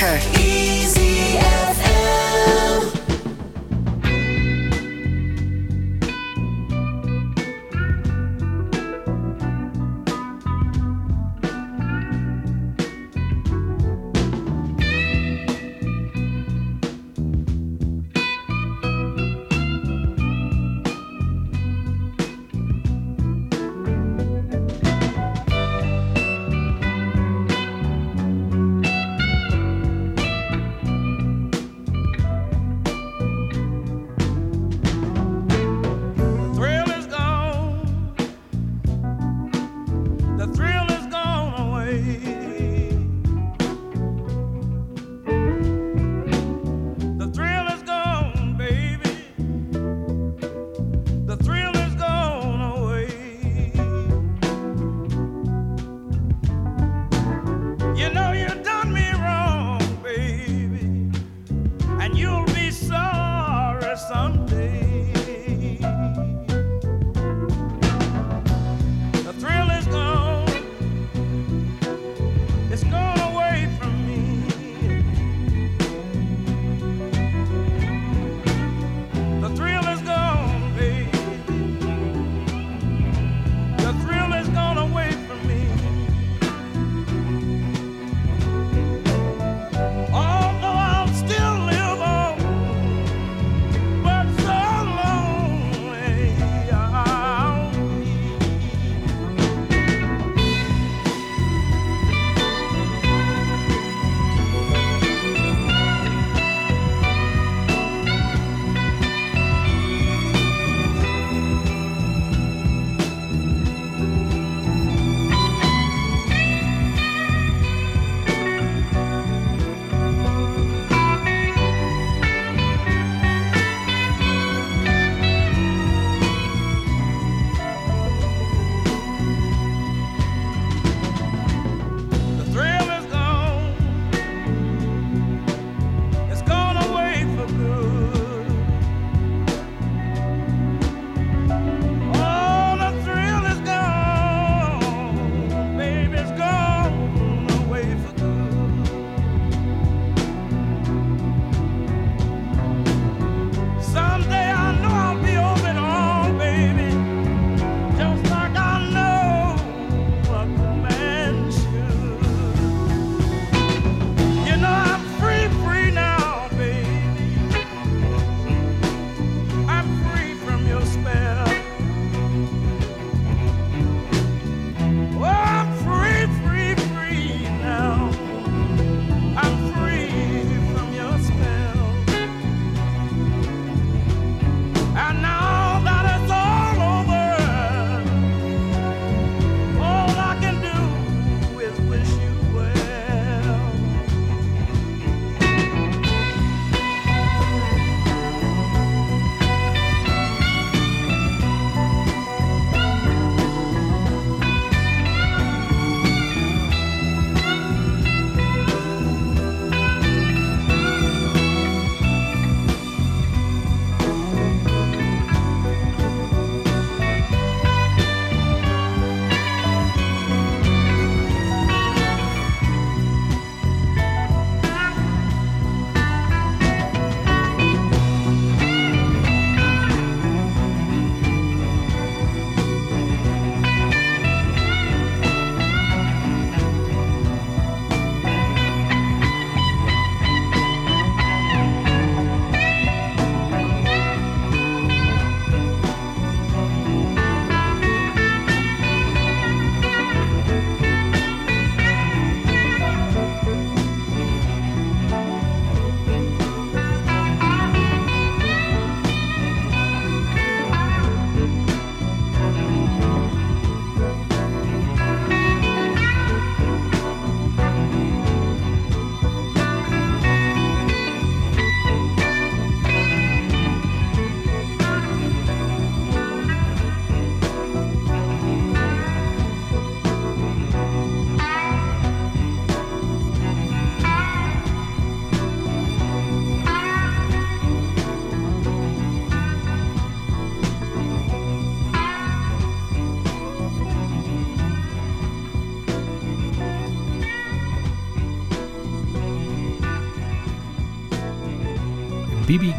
Hey.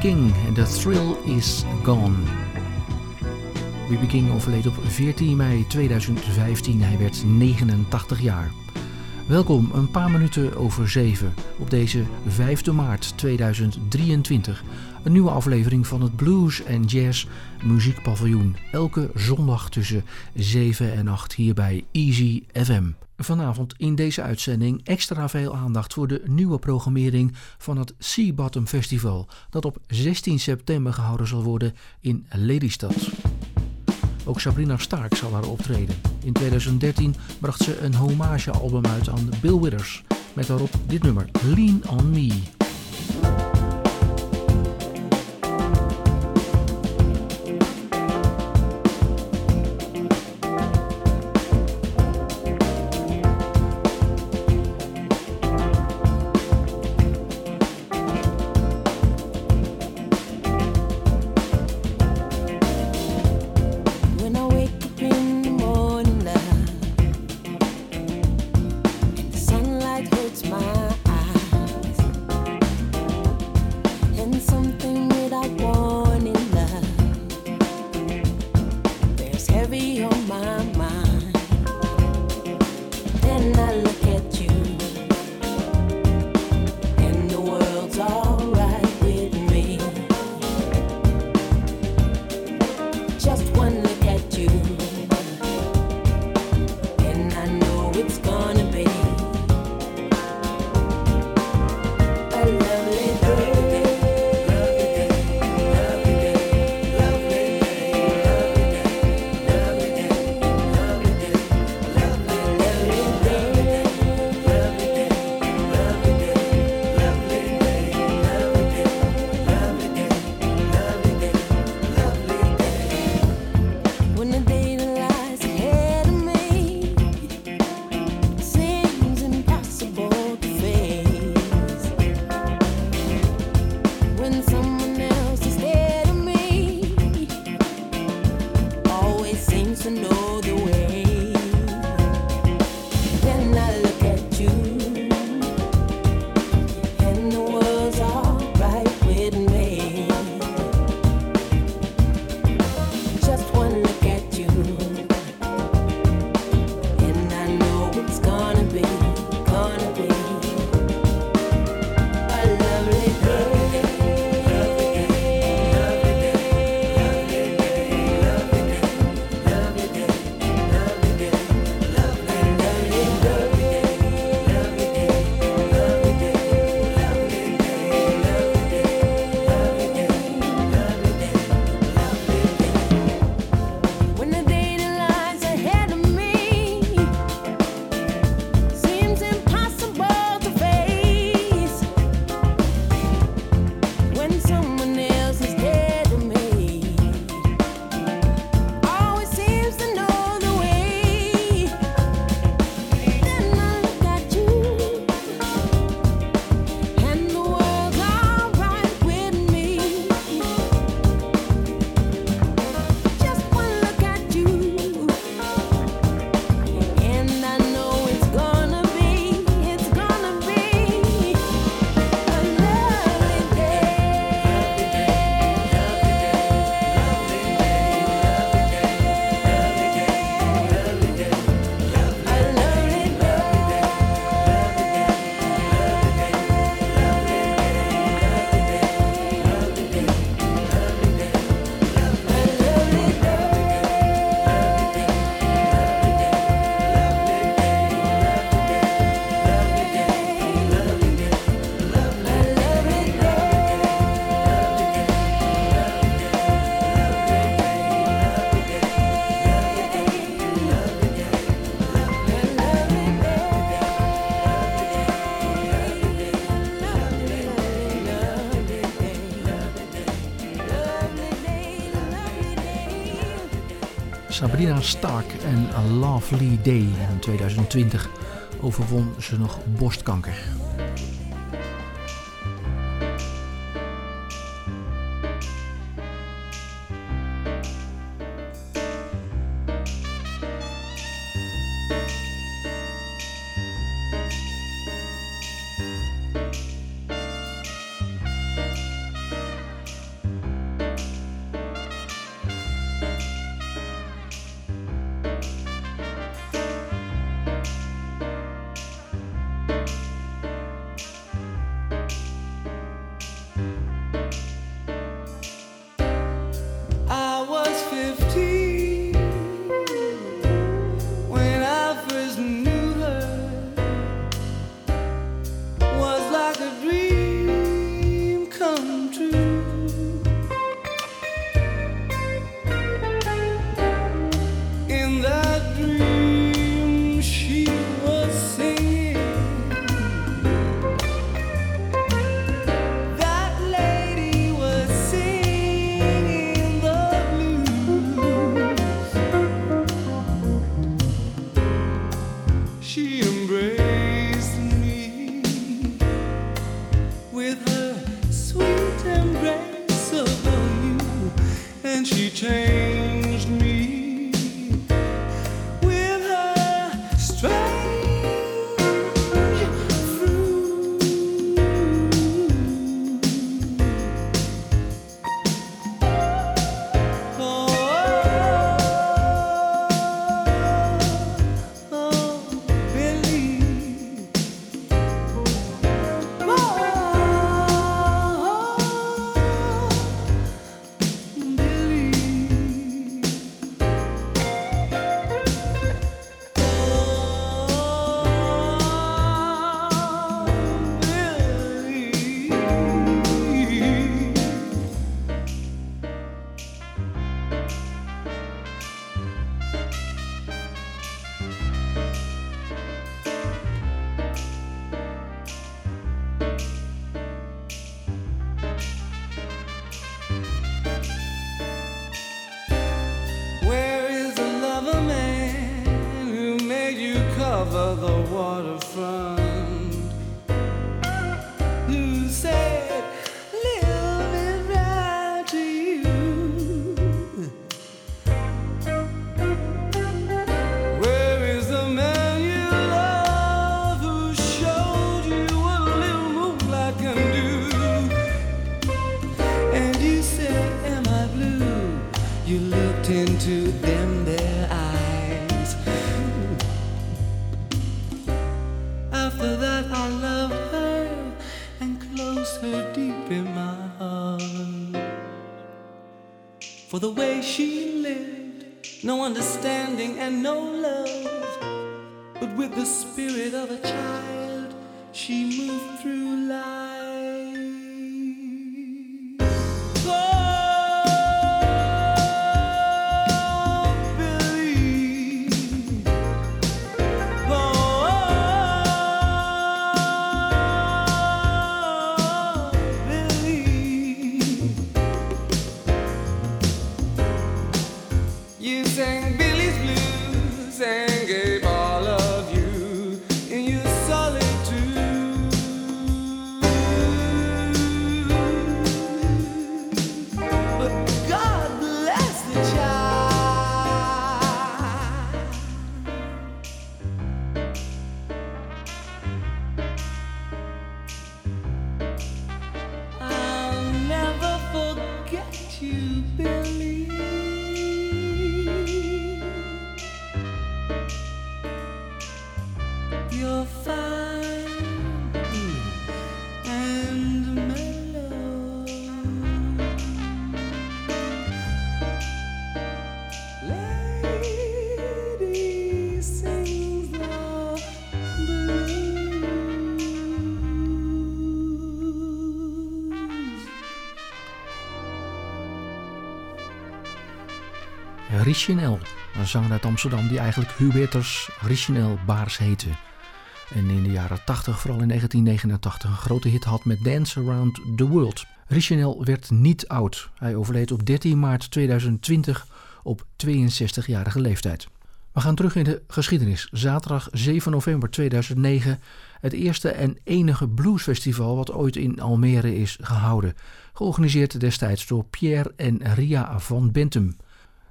King The Thrill Is Gone. B.B. King overleed op 14 mei 2015. Hij werd 89 jaar. Welkom een paar minuten over 7 op deze 5 maart 2023. Een nieuwe aflevering van het Blues en Jazz Muziekpaviljoen. Elke zondag tussen 7 en 8 hier bij Easy FM. Vanavond in deze uitzending extra veel aandacht voor de nieuwe programmering van het Sea Bottom Festival, dat op 16 september gehouden zal worden in Lelystad. Ook Sabrina Stark zal daar optreden. In 2013 bracht ze een hommagealbum uit aan Bill Withers, met daarop dit nummer Lean on Me. Stark en A Lovely Day in 2020 overwon ze nog borstkanker. Friend Richinel, een zanger uit Amsterdam die eigenlijk Hubertus Richinel Baars heette. En in de jaren 80, vooral in 1989, een grote hit had met Dance Around the World. Richinel werd niet oud. Hij overleed op 13 maart 2020 op 62-jarige leeftijd. We gaan terug in de geschiedenis. Zaterdag 7 november 2009, het eerste en enige bluesfestival wat ooit in Almere is gehouden. Georganiseerd destijds door Pierre en Ria van Bentum.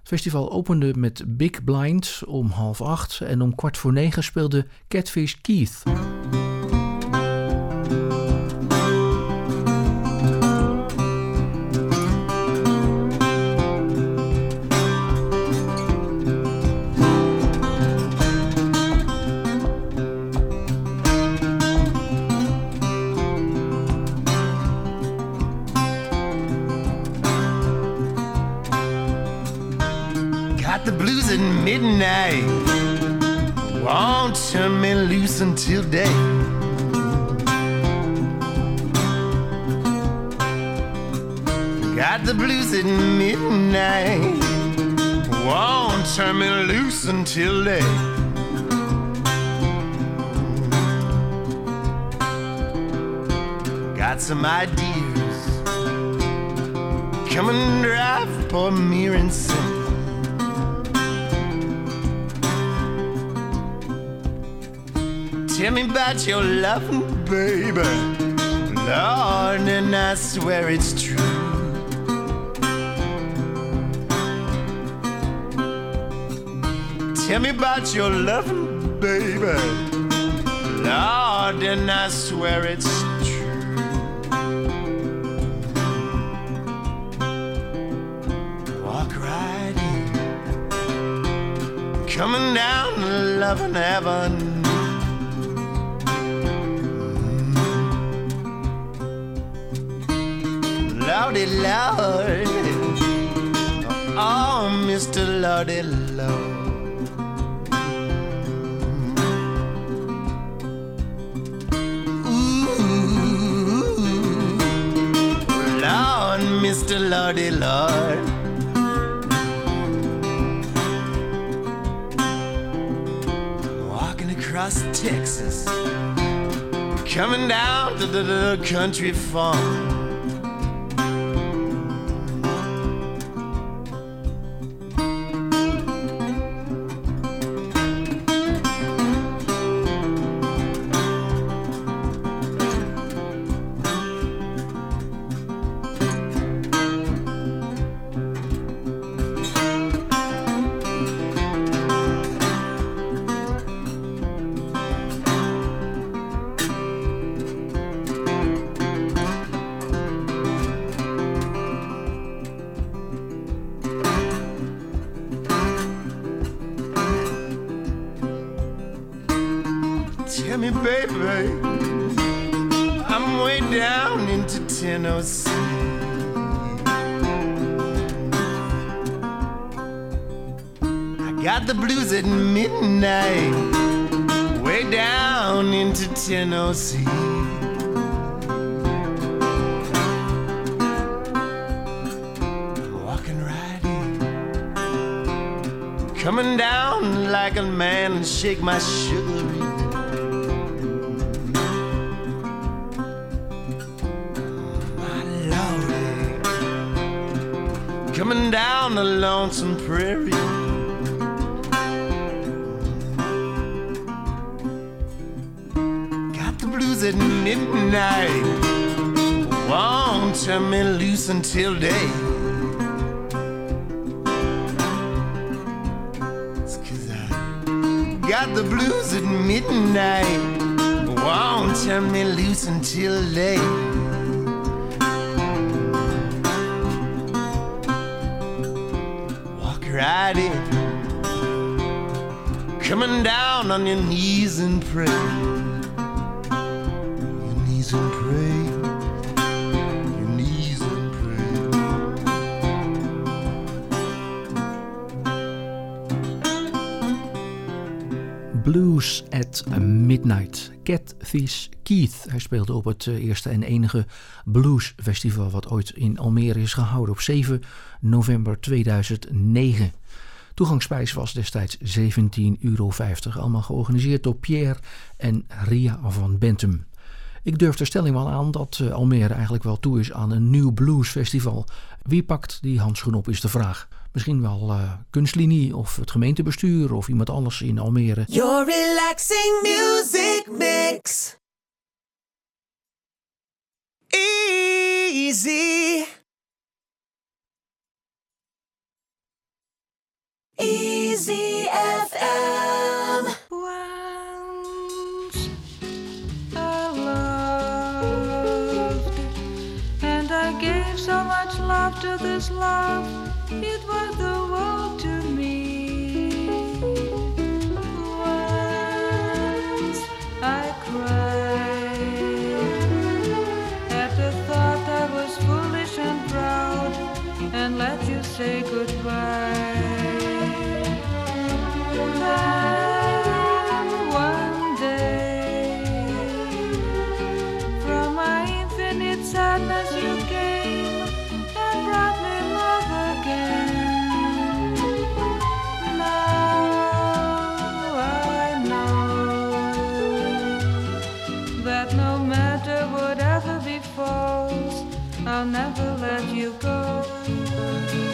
Het festival opende met Big Blind om half acht en om kwart voor negen speelde Catfish Keith. Won't turn me loose until day. Got the blues at midnight. Won't turn me loose until day. Got some ideas. Come and drive for me and sing. Tell me about your loving, baby. Lord, and I swear it's true. Tell me about your loving, baby. Lord, and I swear it's true. Walk right in. Coming down the loving avenue. Lordy Lord. Oh, Mr. Lordy Lord. Lord, Mr. Lordy Lord. Walking across Texas, coming down to the, the country farm. The blues at midnight, way down into Tennessee. Walking right in, coming down like a man and shake my sugary. My lordy, coming down the lonesome prairie. Midnight. Won't turn me loose until day. It's 'cause I got the blues at midnight. Won't turn me loose until day. Walk right in. Coming down on your knees and pray. Blues at Midnight. Catfish Keith. Hij speelde op het eh, eerste en enige bluesfestival wat ooit in Almere is gehouden op 7 november 2009. Toegangsprijs was destijds 17,50 euro. Allemaal georganiseerd door Pierre en Ria van Bentum. Ik durf de stelling wel aan dat eh, Almere eigenlijk wel toe is aan een nieuw bluesfestival. Wie pakt die handschoen op is de vraag. Misschien wel eh, kunstlinie of het gemeentebestuur of iemand anders in Almere. Your relaxing music mix. Easy. Easy FM. Once I loved, and I gave so much love to this love, it was the world to me. Once I cried at the thought I was foolish and proud, and let you say goodbye. I'll never let you go.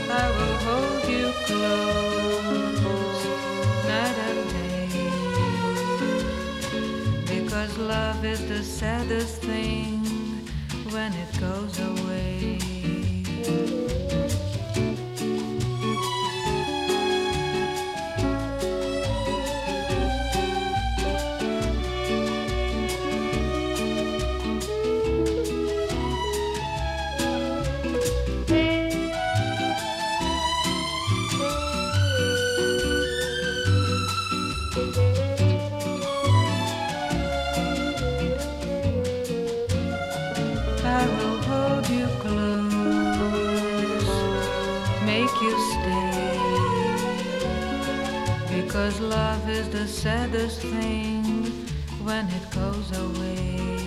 I will hold you close night and day. Because love is the saddest thing when it goes away. The saddest thing when it goes away.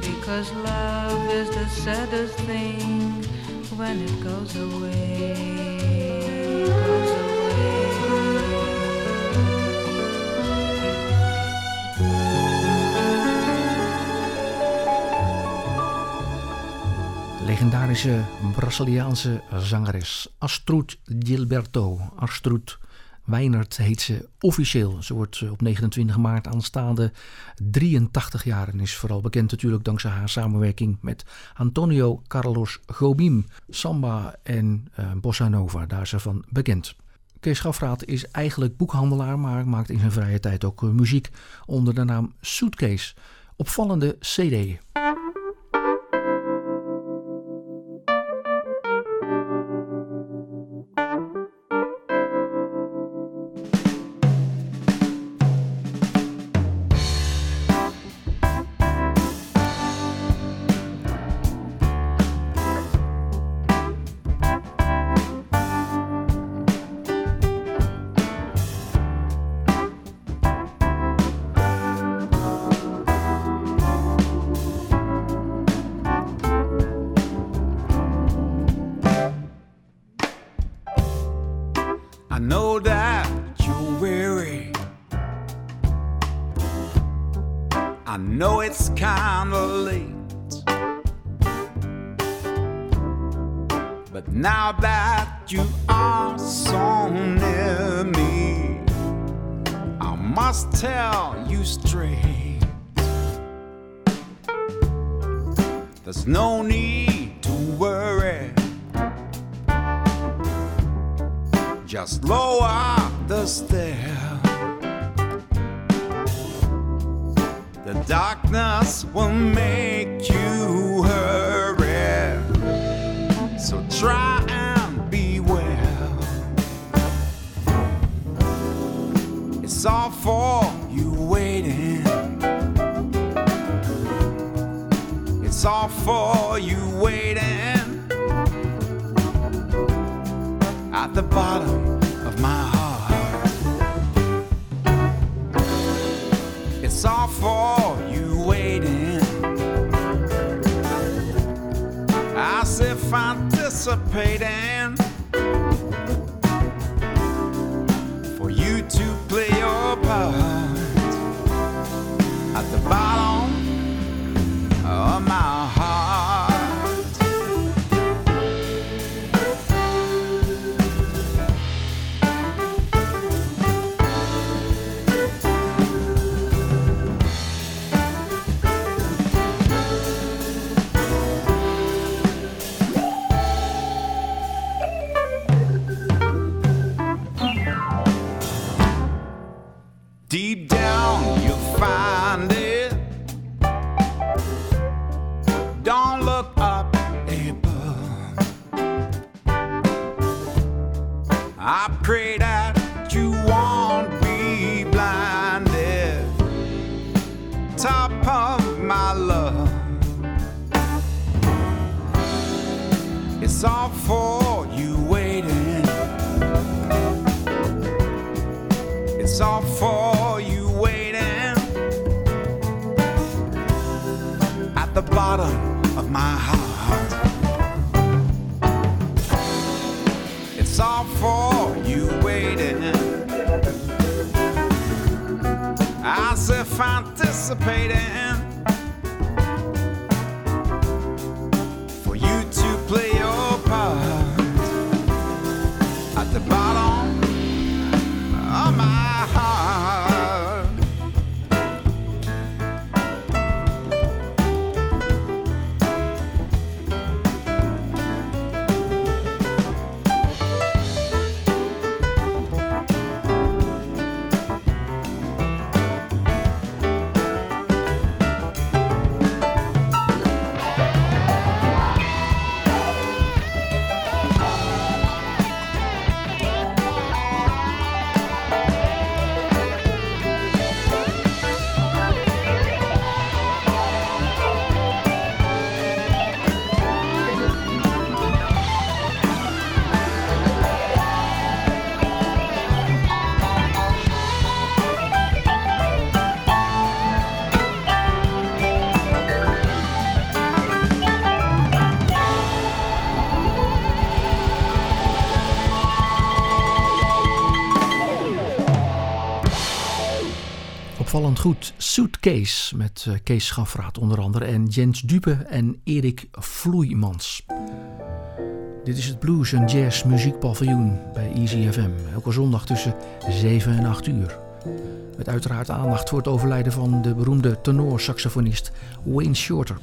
Because love is the saddest thing when it goes away. Legendarische Braziliaanse zangeres Astrud Gilberto. Astrud Weinert heet ze officieel. Ze wordt op 29 maart aanstaande 83 jaar en is vooral bekend natuurlijk dankzij haar samenwerking met Antonio Carlos Jobim. Samba en eh, Bossa Nova, daar is ze van bekend. Kees Schafraat is eigenlijk boekhandelaar, maar maakt in zijn vrije tijd ook eh, muziek onder de naam Suitcase. Opvallende CD. anticipating Suitcase met eh, Kees Schafraat onder andere en Jens Dupe en Erik Vloeimans. Dit is het Blues en Jazz Muziekpaviljoen bij Easy FM. Elke zondag tussen 7 en 8 uur. Met uiteraard aandacht voor het overlijden van de beroemde tenorsaxofonist Wayne Shorter.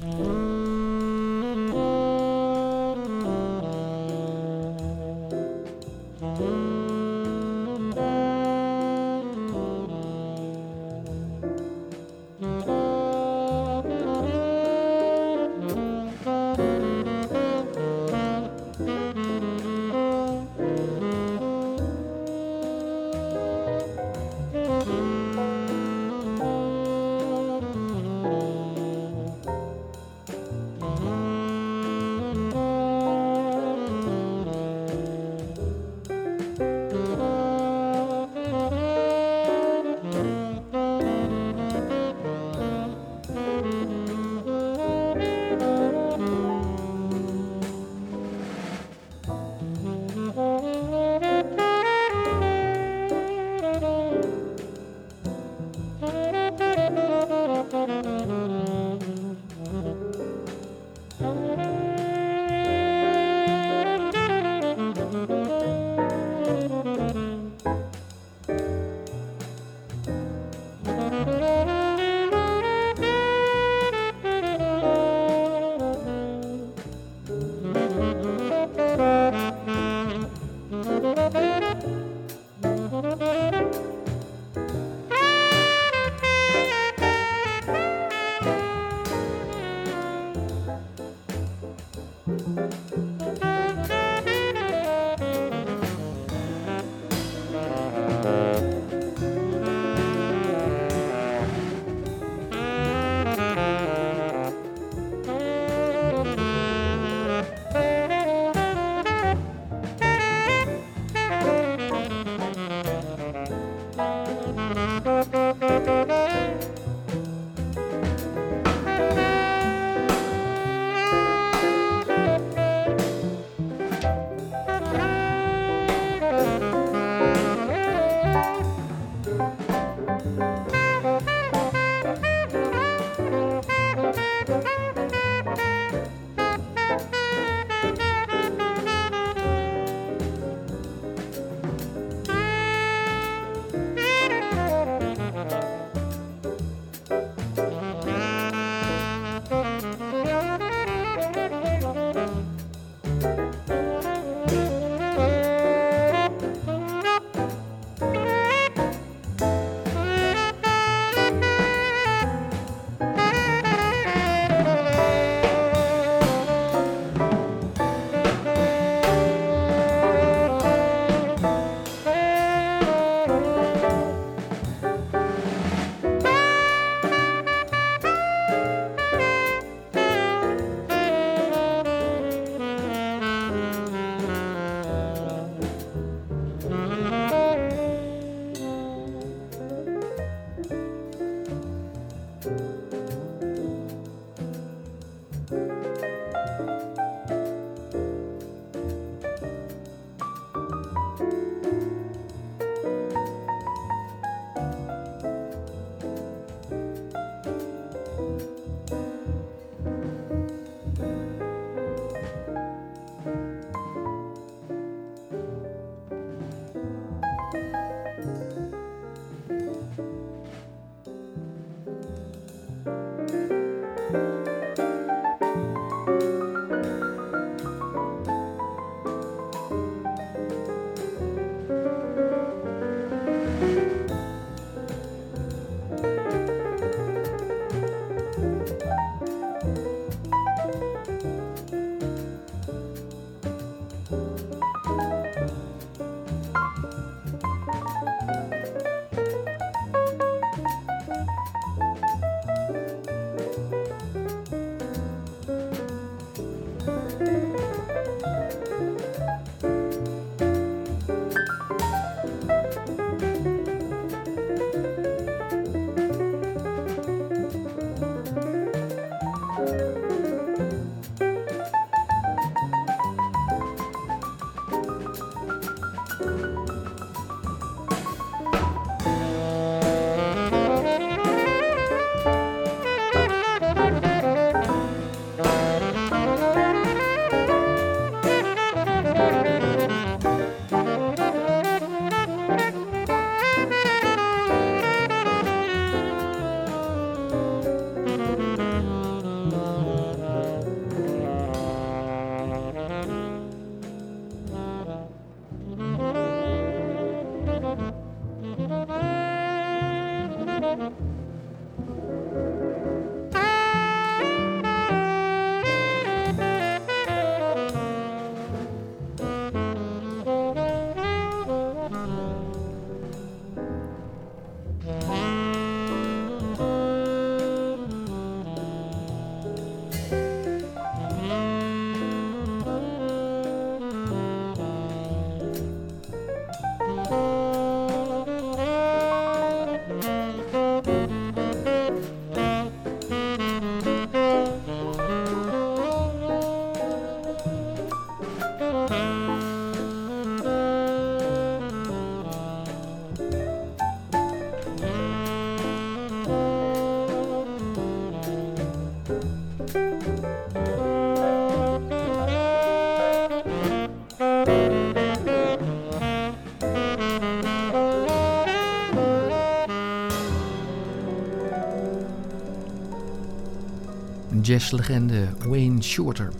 Jazzlegende Wayne Shorter.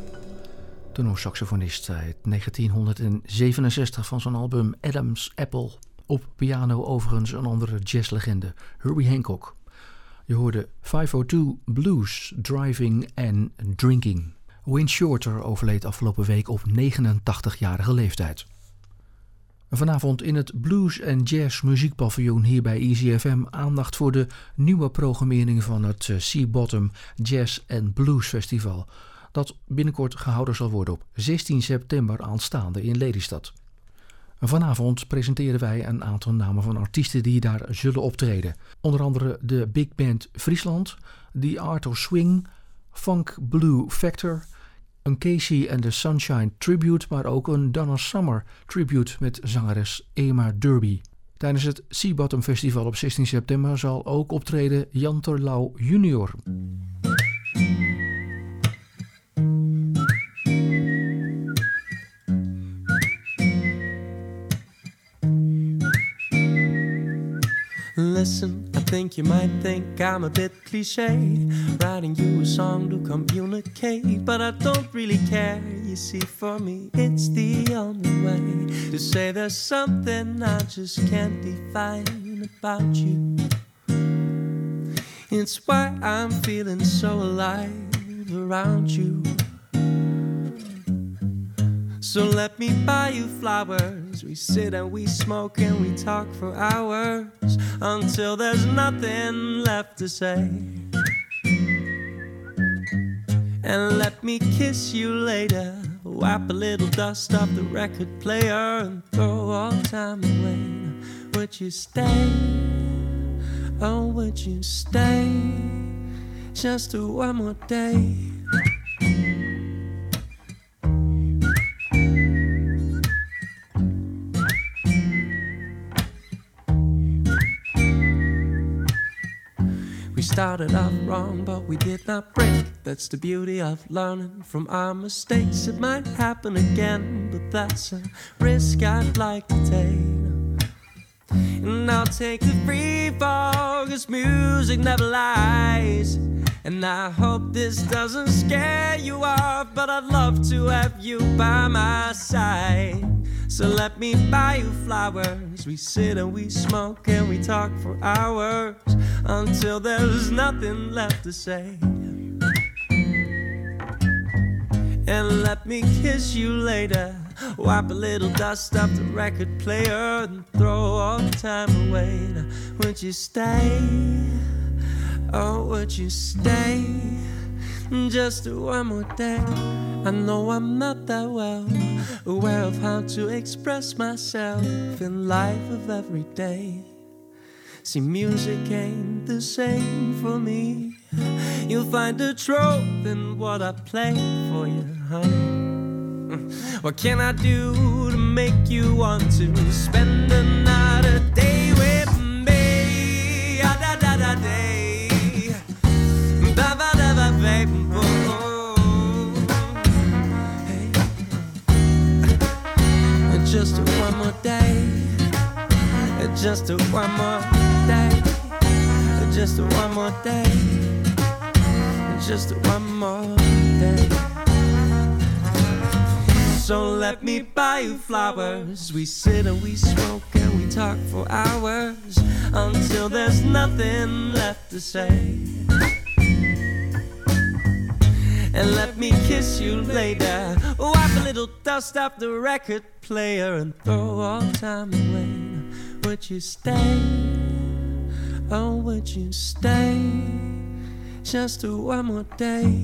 Tenorsaxofonist uit 1967 van zijn album Adam's Apple. Op piano overigens een andere jazzlegende, Herbie Hancock. Je hoorde 502 Blues, Driving and Drinking. Wayne Shorter overleed afgelopen week op 89-jarige leeftijd. Vanavond in het Blues en Jazz muziekpaviljoen hier bij EasyFM aandacht voor de nieuwe programmering van het eh, Sea Bottom Jazz and Blues Festival. Dat binnenkort gehouden zal worden op 16 september aanstaande in Lelystad. Vanavond presenteren wij een aantal namen van artiesten die daar zullen optreden. Onder andere de Big Band Friesland, The Art of Swing, Funk Blue Factor, een Casey and the Sunshine tribute, maar ook een Donna Summer tribute met zangeres Emma Derby. Tijdens het Sea Bottom Festival op 16 september zal ook optreden Jan Terlouw junior. Listen, I think you might think I'm a bit cliche. Writing you a song to communicate, but I don't really care. You see, for me, it's the only way to say there's something I just can't define about you. It's why I'm feeling so alive around you. So let me buy you flowers. We sit and we smoke and we talk for hours until there's nothing left to say. And let me kiss you later. Wipe a little dust off the record player and throw all time away. Would you stay? Oh, would you stay? Just one more day. Started off wrong, but we did not break. That's the beauty of learning from our mistakes. It might happen again, but that's a risk I'd like to take. And I'll take the free fall, cause music never lies. And I hope this doesn't scare you off, but I'd love to have you by my side. So let me buy you flowers. We sit and we smoke and we talk for hours until there's nothing left to say. And let me kiss you later. Wipe a little dust off the record player and throw all the time away. Now, would you stay? Oh, would you stay? Just one more day. I know I'm not that well aware of how to express myself in life of every day. See, music ain't the same for me. You'll find the truth in what I play for you, honey. What can I do to make you want to spend another day with me? Ah, da da da day. Day. Just one more day. Just one more day. Just one more day. So let me buy you flowers. We sit and we smoke and we talk for hours until there's nothing left to say. And let me kiss you later. Wipe a little dust off the record player and throw all time away. Would you stay? Oh, would you stay? Just one more day.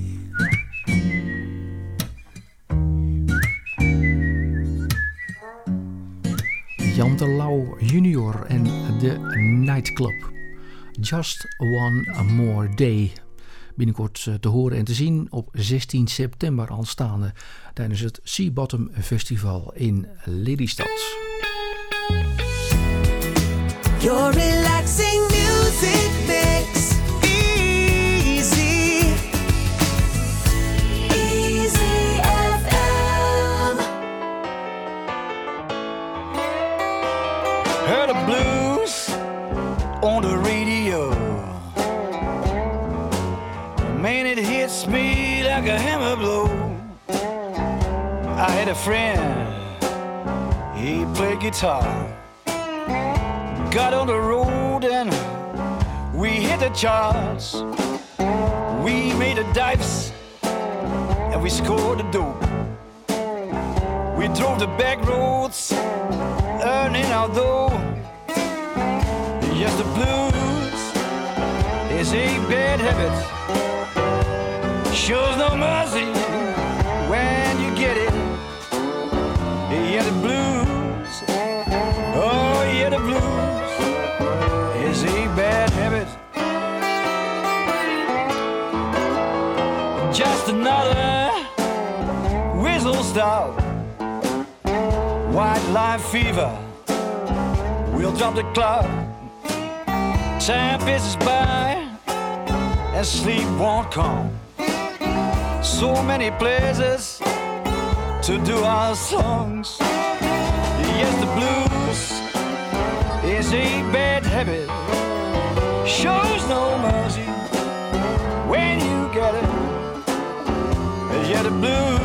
Jan de Lauw junior en de Nightclub. Just One More Day. Binnenkort eh, te horen en te zien op 16 september aanstaande tijdens het Sea Bottom Festival in Lelystad. Guitar. Got on the road and we hit the charts. We made the dives and we scored the dope. We drove the back roads, earning our dough. Yes, the blues is a bad habit. Shows no mercy whistle stop. White line fever. We'll drop the club. Time passes by and sleep won't come. So many places to do our songs. Yes, the blues is a bad habit. Shows no mercy when you get it. Yeah, the blues.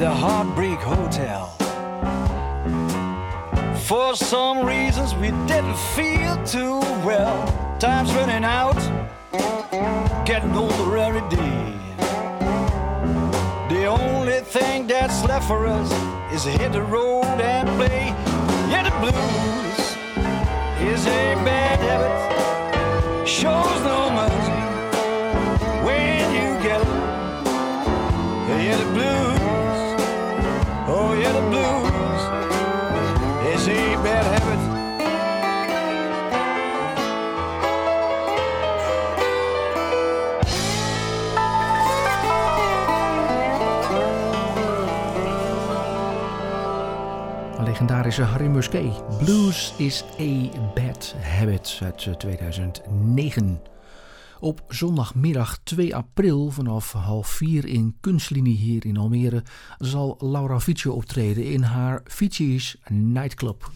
The Heartbreak Hotel. For some reasons we didn't feel too well. Time's running out, getting older every day. The only thing that's left for us is hit the road and play. Yeah, the blues is a bad habit, shows no Legendarische Harry Musquet. Blues is a bad habit uit eh, 2009. Op zondagmiddag 2 april vanaf half 4 in Kunstlinie hier in Almere zal Laura Fietsje optreden in haar Fietsjes Nightclub.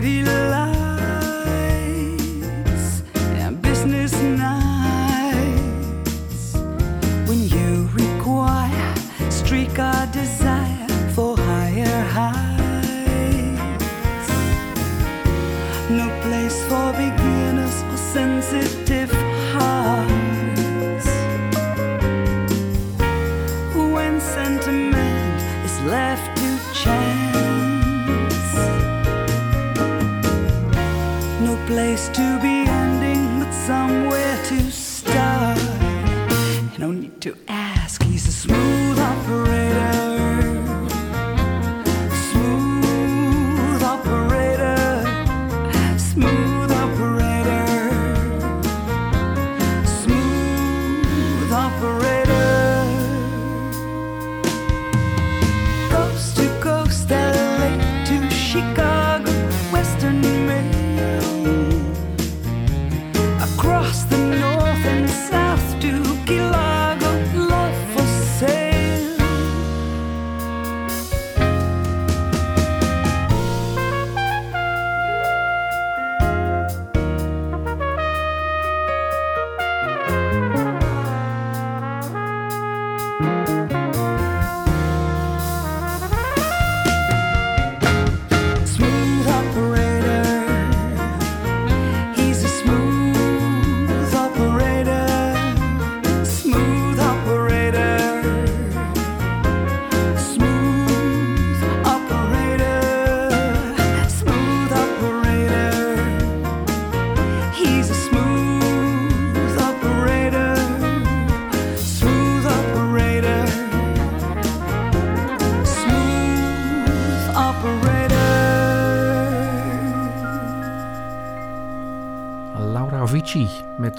city love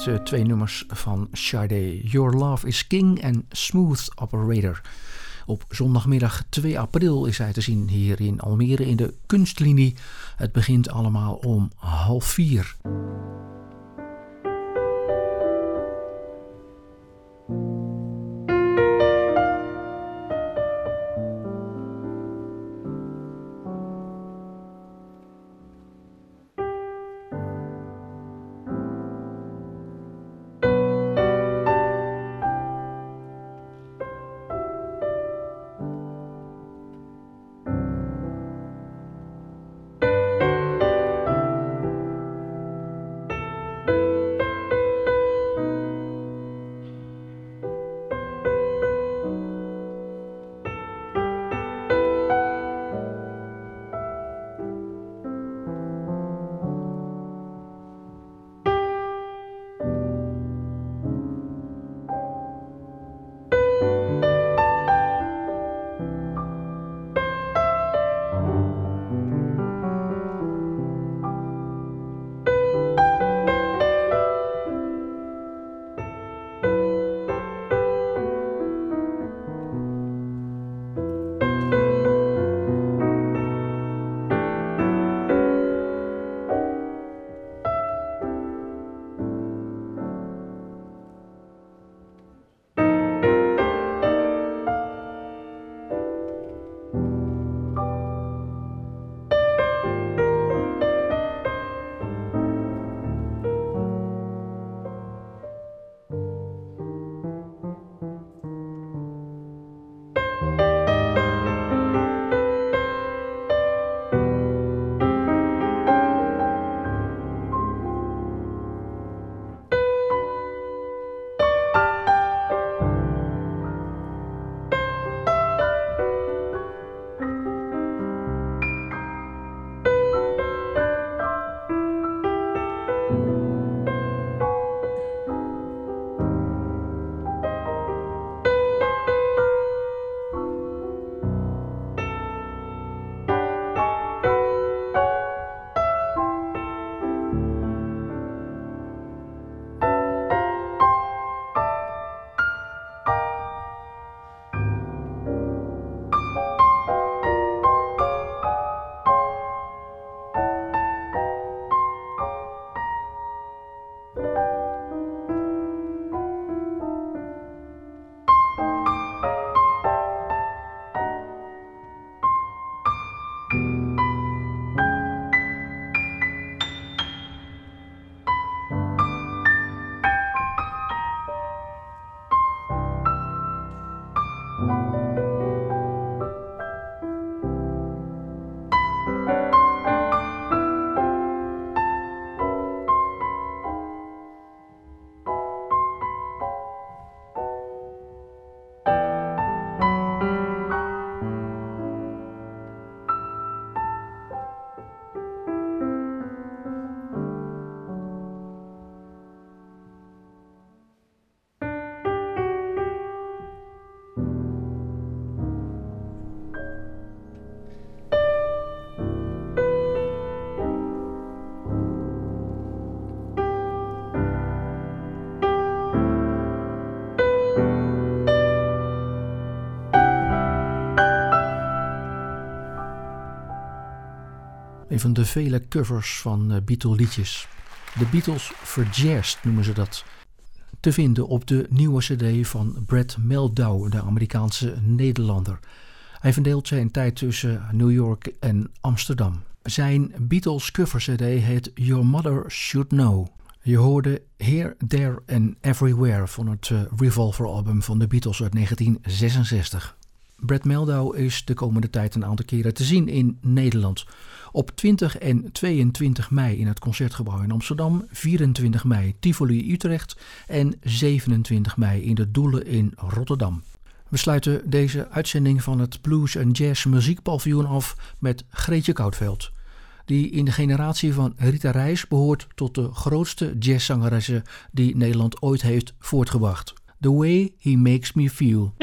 Eh, twee nummers van Sade. Your Love is King en Smooth Operator. Op zondagmiddag 2 april is hij te zien hier in Almere in de kunstlinie. Het begint allemaal om half vier. Een van de vele covers van eh, Beatle liedjes. De Beatles verjazzed noemen ze dat. Te vinden op de nieuwe cd van Brad Meldau, de Amerikaanse Nederlander. Hij verdeelt zijn tijd tussen New York en Amsterdam. Zijn Beatles cover cd heet Your Mother Should Know. Je hoorde Here, There and Everywhere van het eh, Revolver album van de Beatles uit 1966. Brad Meldau is de komende tijd een aantal keren te zien in Nederland. Op 20 en 22 mei in het Concertgebouw in Amsterdam, 24 mei Tivoli Utrecht en 27 mei in de Doelen in Rotterdam. We sluiten deze uitzending van het Blues en Jazz Muziekpaviljoen af met Greetje Koudveld. Die in de generatie van Rita Reis behoort tot de grootste jazzzangeressen die Nederland ooit heeft voortgebracht. The Way He Makes Me Feel.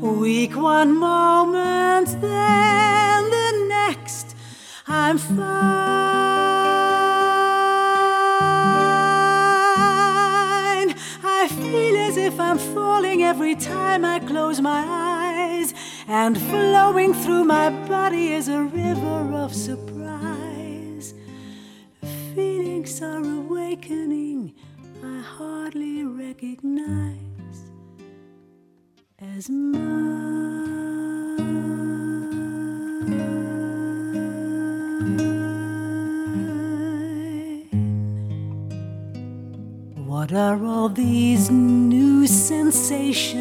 Weak one moment, then the next, I'm fine. I feel as if I'm falling every time I close my eyes. And flowing through my body is a river of surprise. Feelings are awakening I hardly recognize as mine. What are all these new sensations?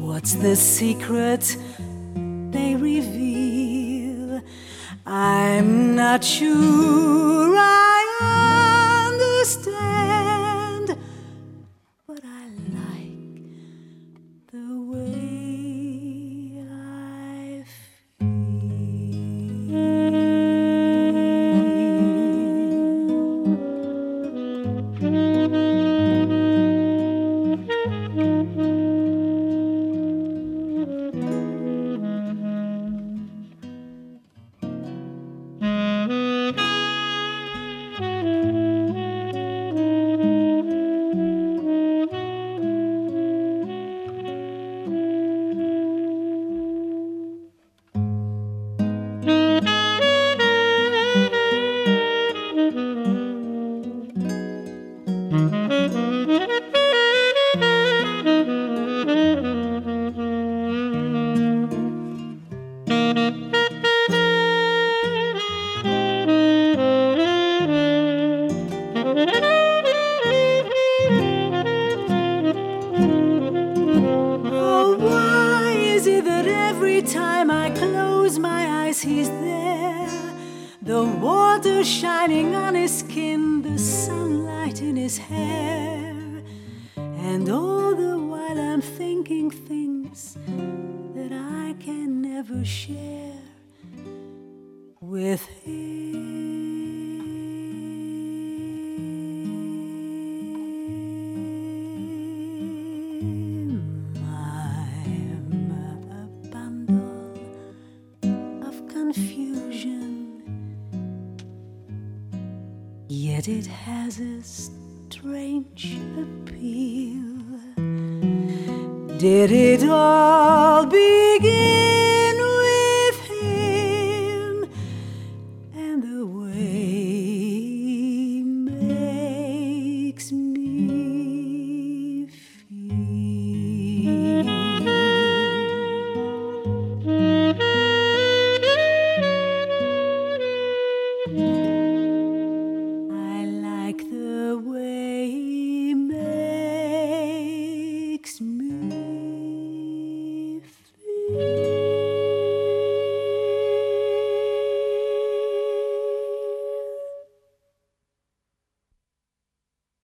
What's the secret they reveal? I'm not sure I understand,